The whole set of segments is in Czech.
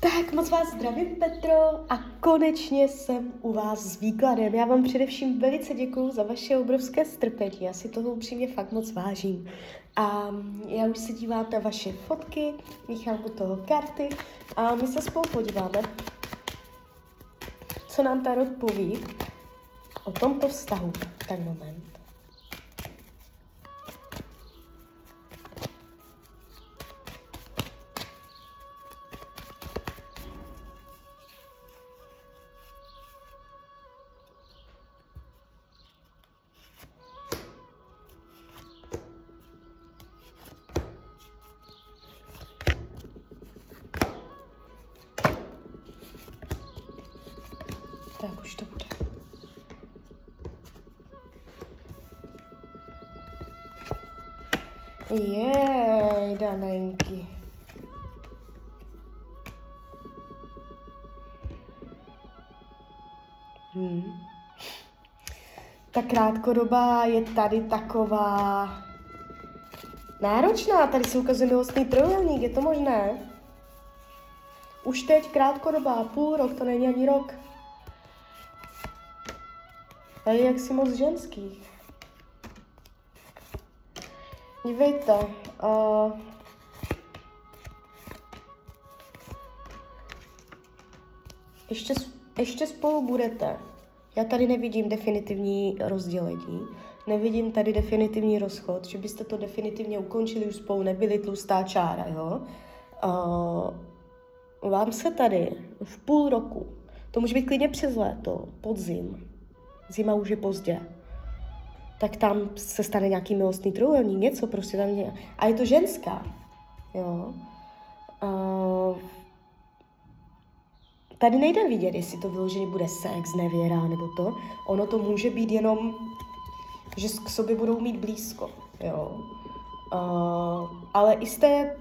Tak moc vás zdravím, Petro, a konečně jsem u vás s výkladem. Já vám především velice děkuji za vaše obrovské strpení, já si toho upřímně fakt moc vážím. A já už se dívám na vaše fotky, míchám u toho karty a my se spolu podíváme, co nám Tarot poví o tomto vztahu. Tak moment. Jej, danenky. Hmm. Ta krátkodoba je tady taková náročná. Tady se ukazuje milostný trojuhelník, je to možné? Už teď krátkodobá, půl rok, to není ani rok. A je jaksi moc ženský. Dívejte, uh, ještě, ještě spolu budete. Já tady nevidím definitivní rozdělení, nevidím tady definitivní rozchod, že byste to definitivně ukončili, už spolu nebyli tlustá čára, jo. Uh, vám se tady v půl roku, to může být klidně přes léto, podzim, zima už je pozdě, tak tam se stane nějaký milostný trojuhelník, něco prostě tam je. A je to ženská, jo. Uh, tady nejde vidět, jestli to vyloženě bude sex, nevěra nebo to. Ono to může být jenom, že k sobě budou mít blízko, jo. Uh, ale i z té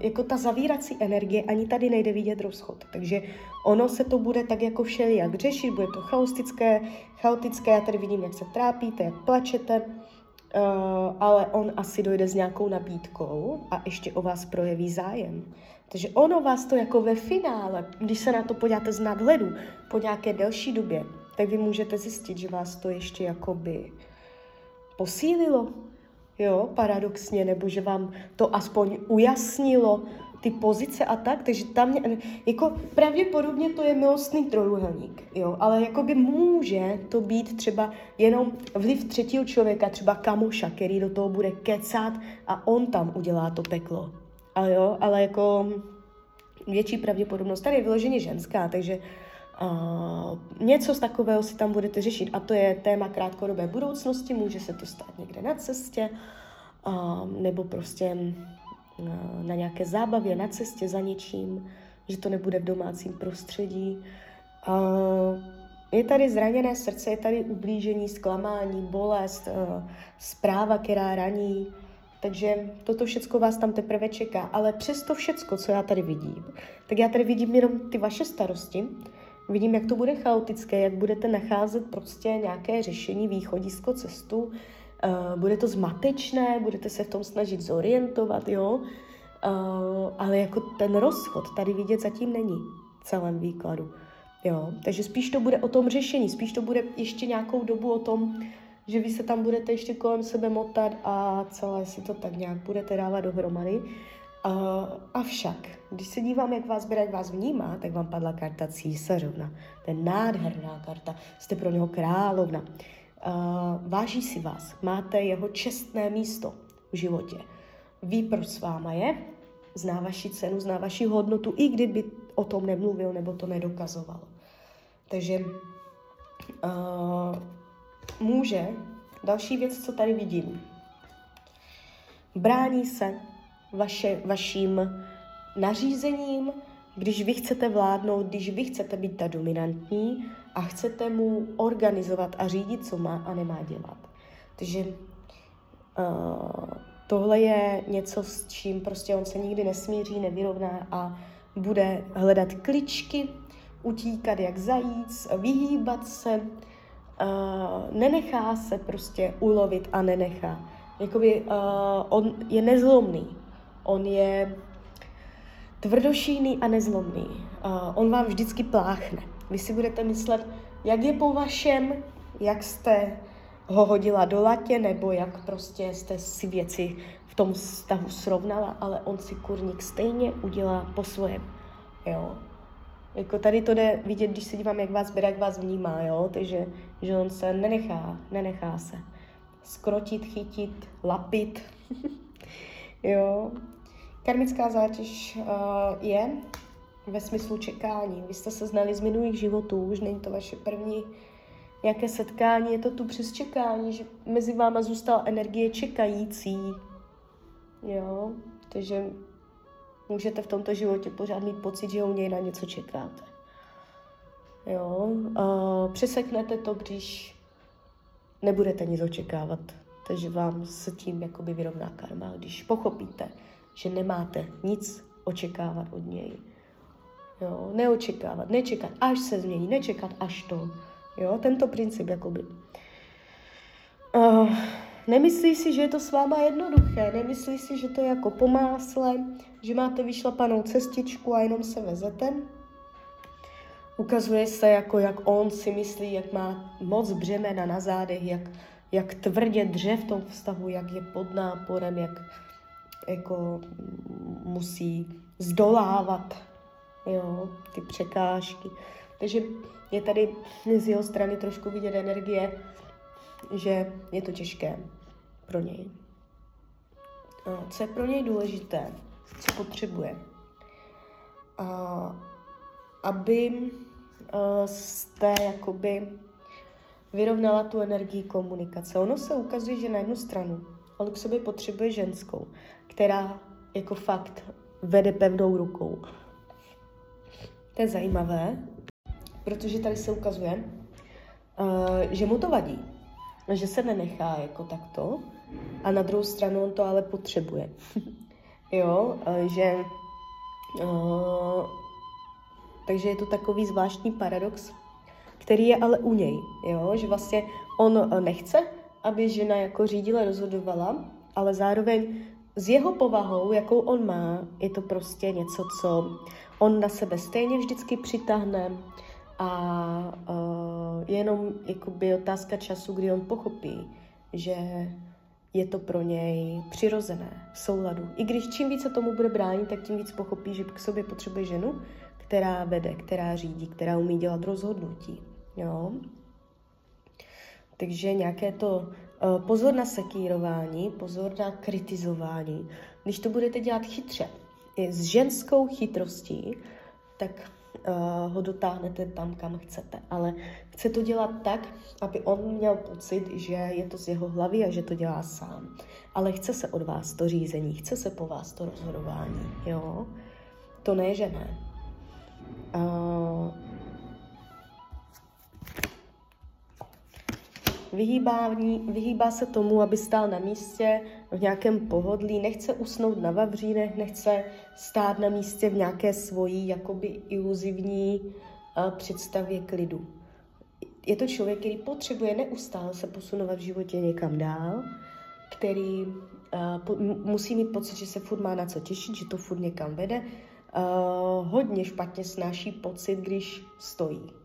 jako ta zavírací energie, ani tady nejde vidět rozchod. Takže ono se to bude tak jako všelijak řešit, bude to chaotické, chaotické, já tady vidím, jak se trápíte, jak plačete, uh, ale on asi dojde s nějakou nabídkou a ještě o vás projeví zájem. Takže ono vás to jako ve finále, když se na to podíváte z nadhledu po nějaké delší době, tak vy můžete zjistit, že vás to ještě jakoby posílilo, jo, paradoxně, nebo že vám to aspoň ujasnilo ty pozice a tak, takže tam, jako pravděpodobně to je milostný trojuhelník, jo, ale jakoby může to být třeba jenom vliv třetího člověka, třeba kamoša, který do toho bude kecat a on tam udělá to peklo, ale jo, ale jako větší pravděpodobnost, tady je vyloženě ženská, takže Uh, něco z takového si tam budete řešit a to je téma krátkodobé budoucnosti, může se to stát někde na cestě uh, nebo prostě uh, na nějaké zábavě, na cestě za něčím, že to nebude v domácím prostředí. Je tady zraněné srdce, je tady ublížení, zklamání, bolest, zpráva, která raní, takže toto všecko vás tam teprve čeká. Ale přes to všecko, co já tady vidím, tak já tady vidím jenom ty vaše starosti, Vidím, jak to bude chaotické, jak budete nacházet prostě nějaké řešení, východisko, cestu. Uh, bude to zmatečné, budete se v tom snažit zorientovat, jo. Uh, ale jako ten rozchod tady vidět zatím není v celém výkladu. Jo, takže spíš to bude o tom řešení, spíš to bude ještě nějakou dobu o tom, že vy se tam budete ještě kolem sebe motat a celé si to tak nějak budete dávat dohromady. Uh, avšak, když se dívám, jak vás bere, jak vás vnímá, tak vám padla karta císařovna. To je nádherná karta, jste pro něho královna. Uh, váží si vás, máte jeho čestné místo v životě. Ví, proč s váma je, zná vaši cenu, zná vaši hodnotu, i kdyby o tom nemluvil nebo to nedokazoval. Takže uh, může, další věc, co tady vidím, brání se vaše, vaším nařízením, když vy chcete vládnout, když vy chcete být ta dominantní a chcete mu organizovat a řídit, co má a nemá dělat. Takže uh, tohle je něco, s čím prostě on se nikdy nesmíří, nevyrovná a bude hledat kličky, utíkat jak zajíc, vyhýbat se, uh, nenechá se prostě ulovit a nenechá. Jakoby uh, on je nezlomný, On je tvrdošíný a nezlomný. Uh, on vám vždycky pláchne. Vy si budete myslet, jak je po vašem, jak jste ho hodila do latě, nebo jak prostě jste si věci v tom vztahu srovnala, ale on si kurník stejně udělá po svém. Jo? Jako tady to jde vidět, když se dívám, jak vás bere, jak vás vnímá, jo? Takže že on se nenechá, nenechá se skrotit, chytit, lapit. jo. Karmická zátěž uh, je ve smyslu čekání. Vy jste se znali z minulých životů, už není to vaše první nějaké setkání, je to tu přes čekání, že mezi váma zůstala energie čekající. Jo, takže můžete v tomto životě pořád mít pocit, že u něj na něco čekáte. Jo, uh, přeseknete to, když nebudete nic očekávat, takže vám se tím jakoby vyrovná karma, když pochopíte, že nemáte nic očekávat od něj. Jo, neočekávat, nečekat, až se změní, nečekat až to. Jo, tento princip jakoby. Uh, nemyslí si, že je to s váma jednoduché, nemyslí si, že to je jako po másle, že máte vyšlapanou cestičku a jenom se vezete. Ukazuje se, jako jak on si myslí, jak má moc břemena na zádech, jak, jak tvrdě dře v tom vztahu, jak je pod náporem, jak jako musí zdolávat jo, ty překážky. Takže je tady z jeho strany trošku vidět energie, že je to těžké pro něj. Co je pro něj důležité, co potřebuje? Aby jste jakoby vyrovnala tu energii komunikace. Ono se ukazuje, že na jednu stranu on k sobě potřebuje ženskou, která jako fakt vede pevnou rukou. To je zajímavé, protože tady se ukazuje, uh, že mu to vadí, že se nenechá jako takto a na druhou stranu on to ale potřebuje. jo, uh, že uh, takže je to takový zvláštní paradox, který je ale u něj, jo, že vlastně on nechce, aby žena jako řídila, rozhodovala, ale zároveň s jeho povahou, jakou on má, je to prostě něco, co on na sebe stejně vždycky přitáhne a uh, jenom jakoby otázka času, kdy on pochopí, že je to pro něj přirozené, v souladu. I když čím více tomu bude bránit, tak tím víc pochopí, že k sobě potřebuje ženu, která vede, která řídí, která umí dělat rozhodnutí. Jo? Takže nějaké to uh, pozor na sekírování, pozor na kritizování. Když to budete dělat chytře, i s ženskou chytrostí, tak uh, ho dotáhnete tam, kam chcete. Ale chce to dělat tak, aby on měl pocit, že je to z jeho hlavy a že to dělá sám. Ale chce se od vás to řízení, chce se po vás to rozhodování. Jo? To ne, že ne. Uh, vyhýbá, vyhýbá se tomu, aby stál na místě v nějakém pohodlí, nechce usnout na vavřínech, nechce stát na místě v nějaké svojí jakoby iluzivní uh, představě klidu. Je to člověk, který potřebuje neustále se posunovat v životě někam dál, který uh, po, musí mít pocit, že se furt má na co těšit, že to furt někam vede. Uh, hodně špatně snáší pocit, když stojí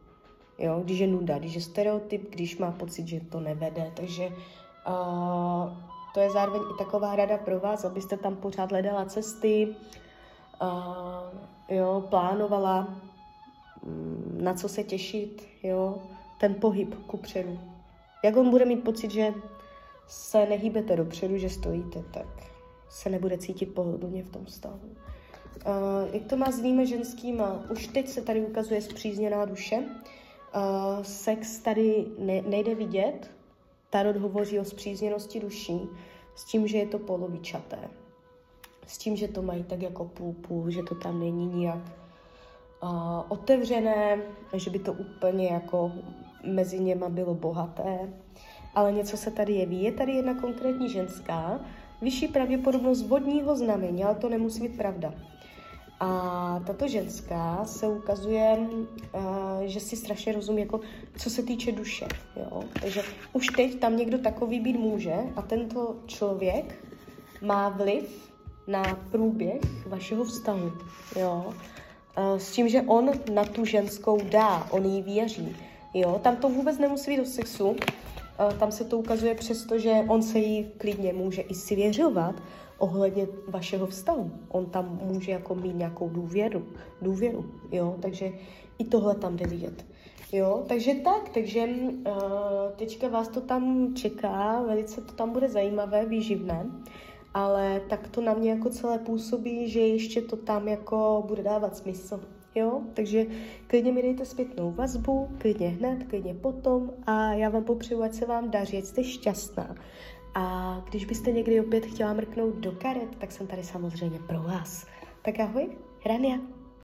jo, když je nuda, když je stereotyp, když má pocit, že to nevede, takže uh, to je zároveň i taková rada pro vás, abyste tam pořád hledala cesty, uh, jo, plánovala, um, na co se těšit, jo, ten pohyb ku předu. Jak on bude mít pocit, že se nehýbete dopředu, že stojíte, tak se nebude cítit pohodlně v tom stavu. Uh, jak to má s jinými ženskýma? Už teď se tady ukazuje zpřízněná duše. Uh, sex tady ne, nejde vidět. Tarot hovoří o zpřízněnosti duší s tím, že je to polovičaté. S tím, že to mají tak jako půl-půl, že to tam není nijak uh, otevřené, že by to úplně jako mezi něma bylo bohaté. Ale něco se tady jeví. Je tady jedna konkrétní ženská, vyšší pravděpodobnost vodního znamení, ale to nemusí být pravda. A tato ženská se ukazuje, uh, že si strašně rozumí, jako co se týče duše. Jo? Takže už teď tam někdo takový být může a tento člověk má vliv na průběh vašeho vztahu, jo. Uh, s tím, že on na tu ženskou dá, on jí věří, jo. Tam to vůbec nemusí být o sexu, tam se to ukazuje přesto, že on se jí klidně může i svěřovat ohledně vašeho vztahu. On tam může jako mít nějakou důvěru, důvěru, jo. Takže i tohle tam jde vidět. Jo, takže tak, takže uh, teďka vás to tam čeká, velice to tam bude zajímavé, výživné, ale tak to na mě jako celé působí, že ještě to tam jako bude dávat smysl. Jo, takže klidně mi dejte zpětnou vazbu, klidně hned, klidně potom a já vám popřeju, ať se vám daří, ať jste šťastná. A když byste někdy opět chtěla mrknout do karet, tak jsem tady samozřejmě pro vás. Tak ahoj, Rania.